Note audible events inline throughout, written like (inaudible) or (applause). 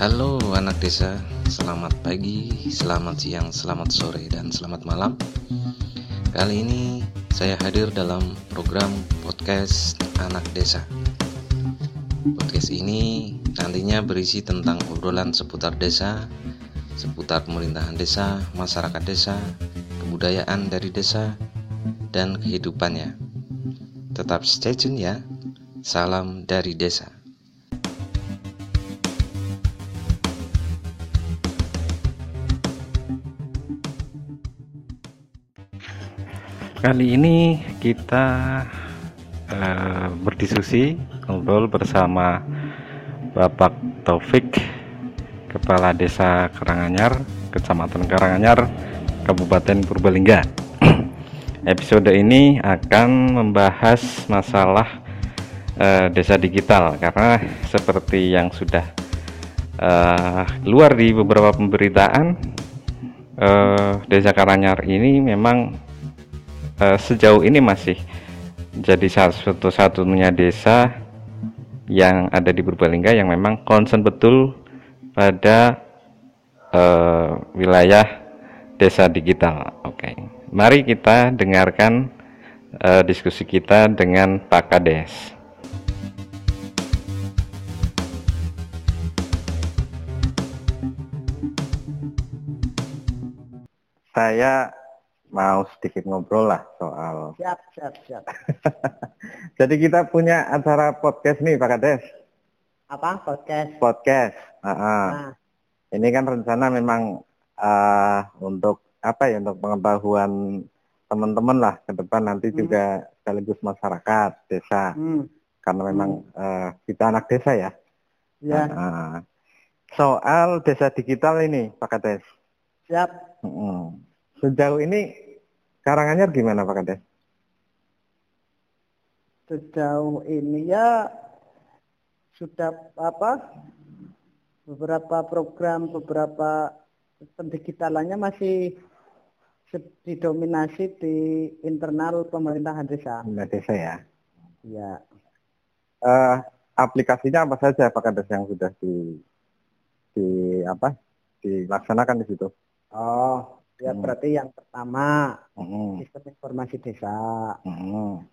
Halo anak desa, selamat pagi, selamat siang, selamat sore, dan selamat malam. Kali ini saya hadir dalam program podcast Anak Desa. Podcast ini nantinya berisi tentang obrolan seputar desa, seputar pemerintahan desa, masyarakat desa, kebudayaan dari desa, dan kehidupannya. Tetap stay tune ya. Salam dari desa. Kali ini kita uh, berdiskusi ngobrol bersama Bapak Taufik, Kepala Desa Karanganyar, Kecamatan Karanganyar, Kabupaten Purbalingga. (clears throat) Episode ini akan membahas masalah uh, desa digital karena seperti yang sudah uh, keluar di beberapa pemberitaan, uh, Desa Karanganyar ini memang uh, sejauh ini masih jadi satu-satunya desa yang ada di Purbalingga yang memang concern betul pada uh, wilayah desa digital. Oke, okay. mari kita dengarkan uh, diskusi kita dengan Pak Kades. Saya mau sedikit ngobrol lah soal. Siap, siap, siap. (laughs) Jadi kita punya acara podcast nih Pak Kades. Apa podcast? Podcast. Uh -uh. Nah. Ini kan rencana memang uh, untuk apa ya untuk pengetahuan teman-teman lah ke depan nanti hmm. juga sekaligus masyarakat desa. Hmm. Karena memang hmm. uh, kita anak desa ya. Ya. Uh, soal desa digital ini Pak Kades. Siap. -uh Sejauh ini Karanganyar gimana Pak Kades? Sejauh ini ya sudah apa beberapa program beberapa pendigitalannya masih didominasi di internal pemerintahan desa. Pemerintah desa ya. Ya. Uh, aplikasinya apa saja Pak Kades yang sudah di di apa dilaksanakan di situ? Oh, Ya hmm. berarti yang pertama hmm. sistem informasi desa hmm.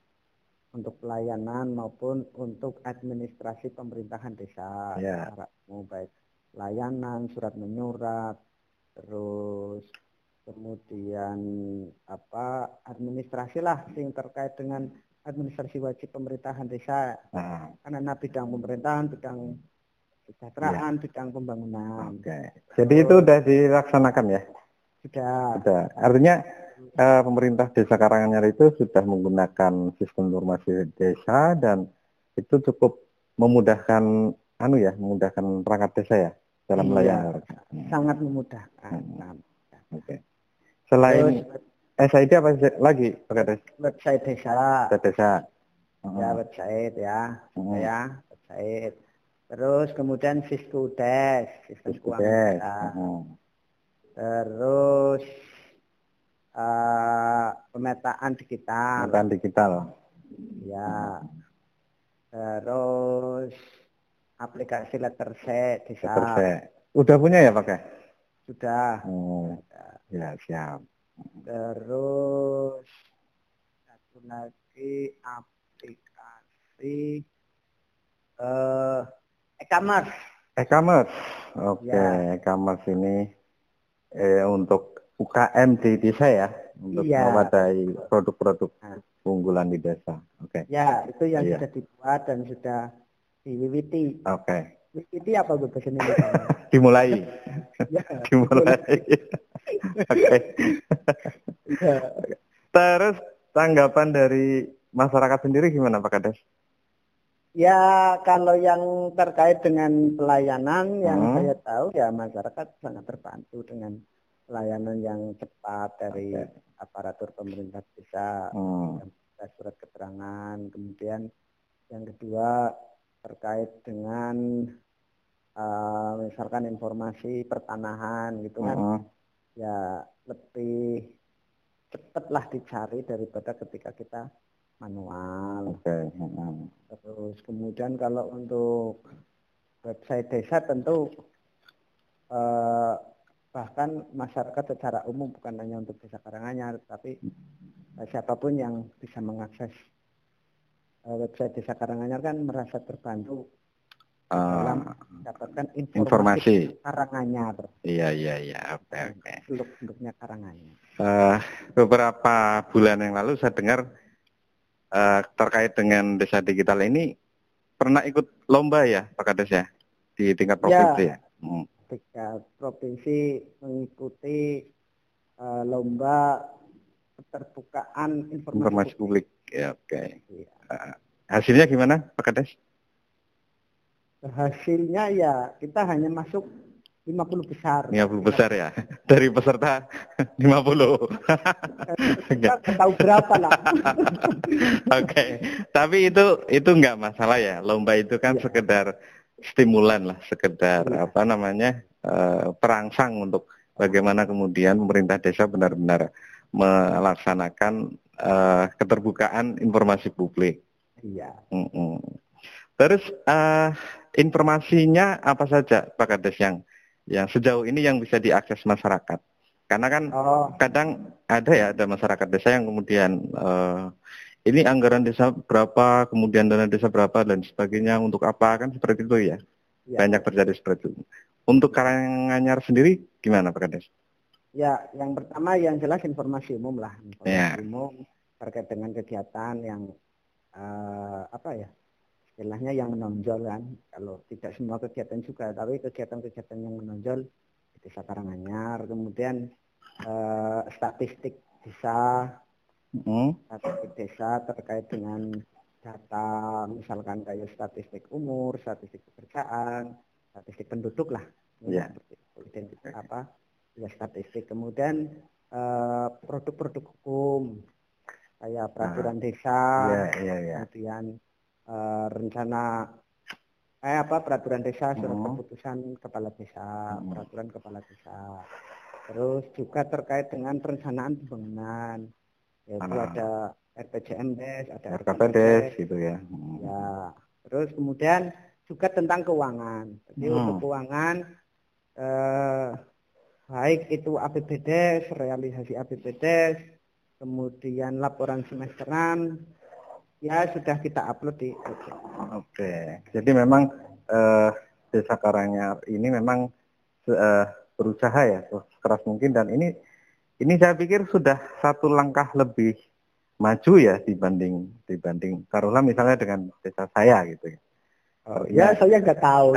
untuk pelayanan maupun untuk administrasi pemerintahan desa. Yeah. Mau baik layanan, surat menyurat, terus kemudian apa administrasi lah yang terkait dengan administrasi wajib pemerintahan desa. Nah. Karena bidang pemerintahan, bidang kesejahteraan, yeah. bidang pembangunan. Oke. Okay. Jadi itu sudah dilaksanakan ya? Sudah. Sudah. Artinya uh, pemerintah Desa Karanganyar itu sudah menggunakan sistem informasi desa dan itu cukup memudahkan anu ya, memudahkan perangkat desa ya dalam iya, Sangat memudahkan. Hmm. Oke. Okay. Selain Terus, SID apa lagi Pak Website desa. Website desa. Ya website ya, hmm. ya website. Terus kemudian Fiskudes, sistem keuangan. Hmm terus uh, pemetaan digital. Pemetaan digital. Ya. Terus aplikasi letter C C udah punya ya pakai sudah. Oh, ya siap. Terus satu lagi aplikasi uh, e-commerce. E-commerce. Oke okay. ya. e-commerce ini eh, untuk UKM di desa ya untuk iya. memadai produk-produk unggulan di desa. Oke. Okay. Ya, itu yang iya. sudah dibuat dan sudah diwiwiti. Oke. Okay. Wiwiti apa bahasa Indonesia? (laughs) Dimulai. ya, (laughs) Dimulai. (laughs) Oke. ya. Terus tanggapan dari masyarakat sendiri gimana Pak Kades? Ya kalau yang terkait dengan pelayanan yang hmm. saya tahu ya masyarakat sangat terbantu dengan pelayanan yang cepat dari okay. aparatur pemerintah desa, hmm. surat keterangan, kemudian yang kedua terkait dengan uh, misalkan informasi pertanahan gitu kan, hmm. ya lebih cepatlah dicari daripada ketika kita manual. Oke. Okay. Terus kemudian kalau untuk website desa tentu eh, bahkan masyarakat secara umum bukan hanya untuk desa Karanganyar, tapi eh, siapa pun yang bisa mengakses eh, website desa Karanganyar kan merasa terbantu dalam Ah, mendapatkan informasi. informasi, Karanganyar, Iya iya iya. Oke oke. seluk beluknya Karanganyar. Eh, beberapa bulan yang lalu saya dengar eh, terkait dengan desa digital ini pernah ikut lomba ya Pak Kades ya di tingkat provinsi ya. Hmm. Tiga provinsi mengikuti eh, lomba keterbukaan informasi, Informasi publik. publik. Ya oke. Iya. Eh, hasilnya gimana Pak Kades? Hasilnya ya kita hanya masuk 50 besar. 50 besar ya. (laughs) Dari peserta 50. Kita nggak tahu berapa lah. (laughs) Oke, tapi itu itu nggak masalah ya. Lomba itu kan Iya. sekedar stimulan lah, sekedar Iya. apa namanya eh, perangsang untuk bagaimana kemudian pemerintah desa benar-benar melaksanakan eh, keterbukaan informasi publik. Iya. Mm-mm. Terus eh, informasinya apa saja Pak Kades yang yang sejauh ini yang bisa diakses masyarakat? Karena kan Oh, kadang ada ya ada masyarakat desa yang kemudian eh, ini anggaran desa berapa, kemudian dana desa berapa dan sebagainya untuk apa kan seperti itu ya. ya. Banyak terjadi seperti itu. Untuk Karanganyar sendiri gimana Pak Kades? Ya, yang pertama yang jelas informasi umum lah, informasi Ya. umum terkait dengan kegiatan yang eh, apa ya istilahnya yang menonjol kan. Kalau tidak semua kegiatan juga, tapi kegiatan-kegiatan yang menonjol di Desa Karanganyar, kemudian eh, statistik desa, Hmm, statistik desa terkait dengan data misalkan kayak statistik umur, statistik pekerjaan, statistik penduduk lah. Ya. Seperti itu. Identitas apa? Ya statistik. Kemudian eh, produk-produk hukum kayak peraturan desa, Iya iya iya. kemudian eh, rencana eh apa peraturan desa surat Hmm. keputusan kepala desa, Hmm. peraturan kepala desa. Terus juga terkait dengan perencanaan pembangunan yaitu Ah. ada RPJMDes, ada RKPDes gitu ya. Hmm. Ya, terus kemudian juga tentang keuangan. Jadi Hmm. untuk keuangan eh, baik itu APBDes, realisasi APBDes, kemudian laporan semesteran, ya sudah kita upload di. Oke, jadi memang eh, desa Karanganyar ini memang eh, berusaha ya sekeras mungkin dan ini ini saya pikir sudah satu langkah lebih maju ya dibanding dibanding taruhlah misalnya dengan desa saya gitu ya. Oh, ya, saya nggak tahu.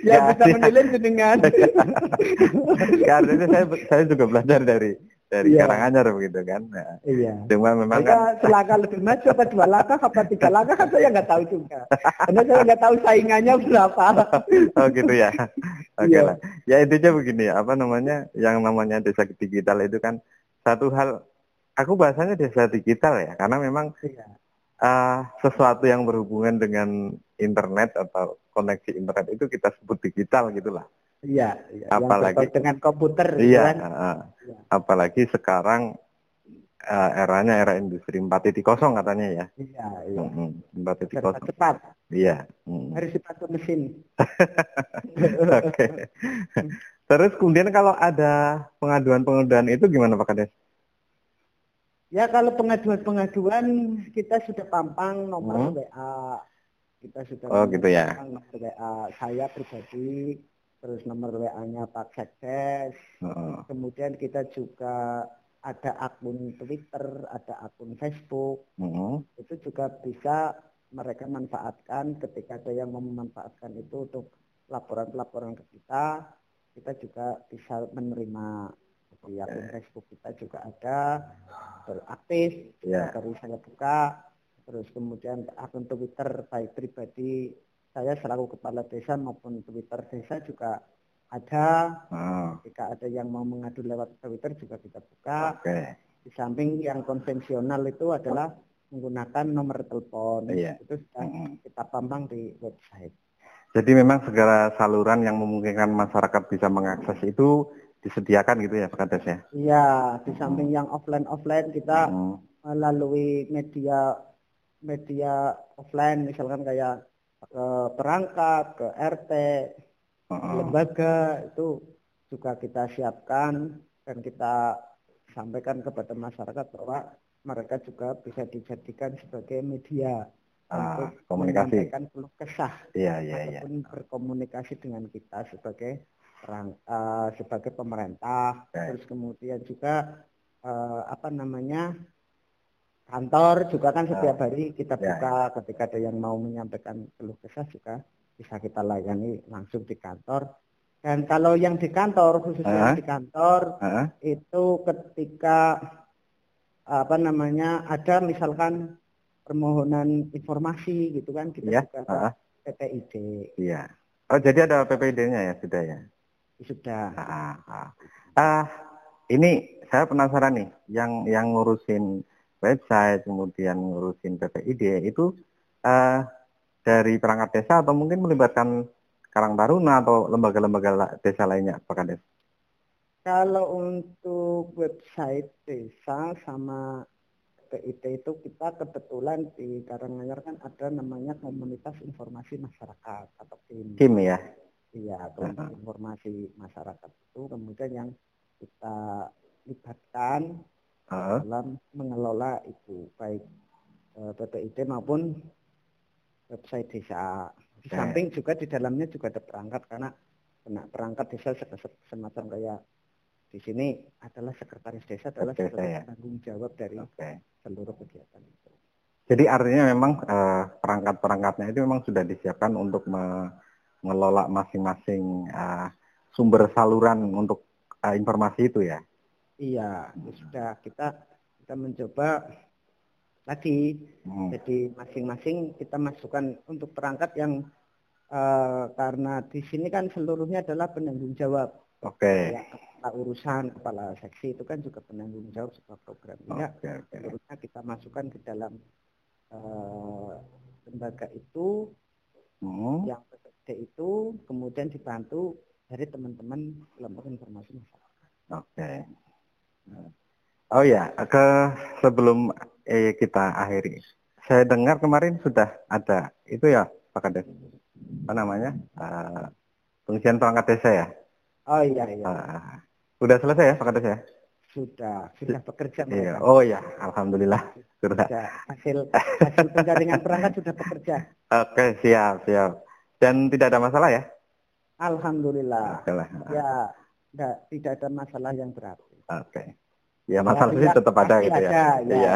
ya (laughs) Ya, bisa (laughs) ya. menilai dengan itu saya saya juga belajar dari dari Iya. Karanganyar begitu kan. Nah, iya. cuma memang kan selangkah lebih maju apa dua langkah apa tiga (laughs) langkah kan saya nggak tahu juga. Karena saya nggak tahu saingannya berapa. (laughs) oh gitu ya. Oke Iya. lah. Ya intinya begini ya, apa namanya yang namanya desa digital itu kan satu hal aku bahasanya desa digital ya karena memang Iya. eh, sesuatu yang berhubungan dengan internet atau koneksi internet itu kita sebut digital gitulah. Iya, iya. Apalagi- yang dengan komputer gitu Iya, kan. Iya. Apalagi sekarang eh, eranya era industri 4.0 katanya ya. Iya, iya. Serba 4.0. cepat, Iya. mm. harus dibantu mesin. Oke. Terus kemudian kalau ada pengaduan-pengaduan itu gimana Pak Kades? Ya kalau pengaduan-pengaduan kita sudah pampang nomor Hmm. WA. Kita sudah Oh, gitu ya. WA saya pribadi, terus nomor WA-nya Pak Sekdes. Heeh. Kemudian kita juga ada akun Twitter, ada akun Facebook. Mm-mm. Itu juga bisa mereka manfaatkan ketika ada yang mau memanfaatkan itu untuk laporan-laporan ke kita. Kita juga bisa menerima di akun Facebook kita juga ada beraktif Iya. dari saya buka terus kemudian akun Twitter baik pribadi saya selaku kepala desa maupun Twitter desa juga ada Ah, jika ada yang mau mengadu lewat Twitter juga kita buka Oke. di samping yang konvensional itu adalah menggunakan nomor telepon Iya. itu sudah Mm-mm. kita pampang di website Jadi memang segala saluran yang memungkinkan masyarakat bisa mengakses itu disediakan gitu ya Pak Kades ya? iya di samping yang offline offline kita Mm. melalui media media offline misalkan kayak ke perangkat ke RT uh-uh. lembaga itu juga kita siapkan dan kita sampaikan kepada masyarakat bahwa mereka juga bisa dijadikan sebagai media ah, untuk komunikasi menyampaikan keluh kesah iya, iya, iya. ataupun iya. berkomunikasi dengan kita sebagai perang uh, sebagai pemerintah okay. terus kemudian juga uh, apa namanya kantor juga kan setiap ah. hari kita ya, buka ya. ketika ada yang mau menyampaikan keluh kesah juga bisa kita layani langsung di kantor dan kalau yang di kantor khususnya uh di kantor uh itu ketika apa namanya ada misalkan permohonan informasi gitu kan kita yeah. juga uh PPID. Iya. Oh jadi ada PPID-nya ya sudah ya? Sudah. Ah, ah. ah ini saya penasaran nih yang yang ngurusin website kemudian ngurusin PPID itu uh, dari perangkat desa atau mungkin melibatkan Karang Taruna atau lembaga-lembaga desa lainnya Pak Kades? Kalau untuk website desa sama PIT itu kita kebetulan di Karanganyar kan ada namanya komunitas informasi masyarakat atau KIM. KIM ya? Iya, komunitas informasi masyarakat itu kemudian yang kita libatkan uh dalam mengelola itu baik uh, eh, PPID maupun website desa. Di samping juga di dalamnya juga ada perangkat karena kena perangkat desa semacam kayak di sini adalah sekretaris desa adalah okay, sekretaris tanggung jawab dari okay. seluruh kegiatan itu. Jadi artinya memang eh, perangkat-perangkatnya itu memang sudah disiapkan untuk mengelola masing-masing eh, sumber saluran untuk eh, informasi itu ya. Iya, sudah kita kita mencoba lagi. Hmm. Jadi masing-masing kita masukkan untuk perangkat yang uh, karena di sini kan seluruhnya adalah penanggung jawab. Oke. Okay. Ya, kepala urusan kepala seksi itu kan juga penanggung jawab sebuah program. Ya, okay, okay. seluruhnya kita masukkan ke dalam uh, lembaga itu, hmm. yang PPD itu, kemudian dibantu dari teman-teman kelompok informasi masyarakat. Oke. Okay. Oh ya, ke sebelum eh, kita akhiri. Saya dengar kemarin sudah ada itu ya Pak Kades. Apa namanya? Uh, pengisian perangkat desa ya? Oh iya iya. Uh, sudah selesai ya Pak Kades ya? Sudah, sudah bekerja Iya. Oh ya, alhamdulillah. Sudah. Hasil hasil penjaringan perangkat sudah bekerja. Oke, siap, siap. Dan tidak ada masalah ya? Alhamdulillah. Masalah. Ya, tidak, tidak ada masalah yang berat. Oke. Ya masalah sih tetap ada gitu ya. Ada, ya. Iya.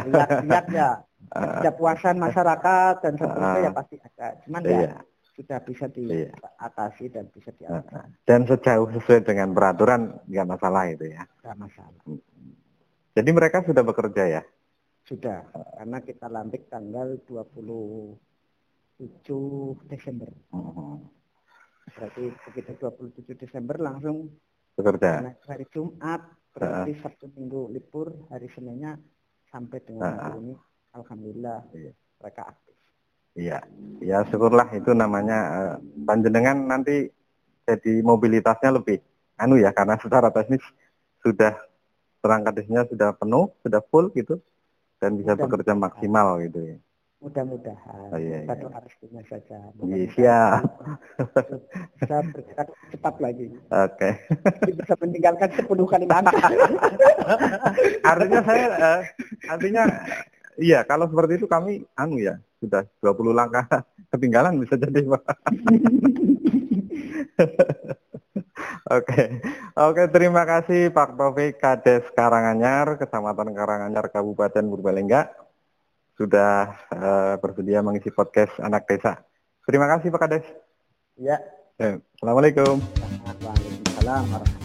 Lihat, ya. (laughs) Kepuasan masyarakat dan seterusnya uh, ya pasti ada. Cuman ya iya. sudah bisa iya. diatasi dan bisa diatasi. Dan sejauh sesuai dengan peraturan nggak masalah itu ya. Nggak masalah. Hmm. Jadi mereka sudah bekerja ya? Sudah, karena kita lantik tanggal 27 Desember. Uh Berarti begitu 27 Desember langsung bekerja. Hari Jumat berarti Sabtu Minggu libur hari Seninnya sampai dengan hari ini alhamdulillah iya. mereka aktif. Iya, ya syukurlah itu namanya uh, panjenengan nanti jadi mobilitasnya lebih anu ya karena secara teknis sudah perangkatnya sudah penuh, sudah full gitu dan bisa bekerja maksimal gitu ya. Mudah-mudahan. Oh, iya, iya. restunya saja. Iya, siap. Bisa bergerak cepat lagi. Oke. Okay. Bisa meninggalkan sepuluh kali langkah. artinya saya, uh, artinya, iya kalau seperti itu kami, anu ya, sudah 20 langkah ketinggalan bisa jadi Pak. (laughs) Oke, oke terima kasih Pak Taufik Kades Karanganyar, Kecamatan Karanganyar, Kabupaten Purbalingga sudah uh, bersedia mengisi podcast anak desa. Terima kasih Pak Kades. Ya. Assalamualaikum. Waalaikumsalam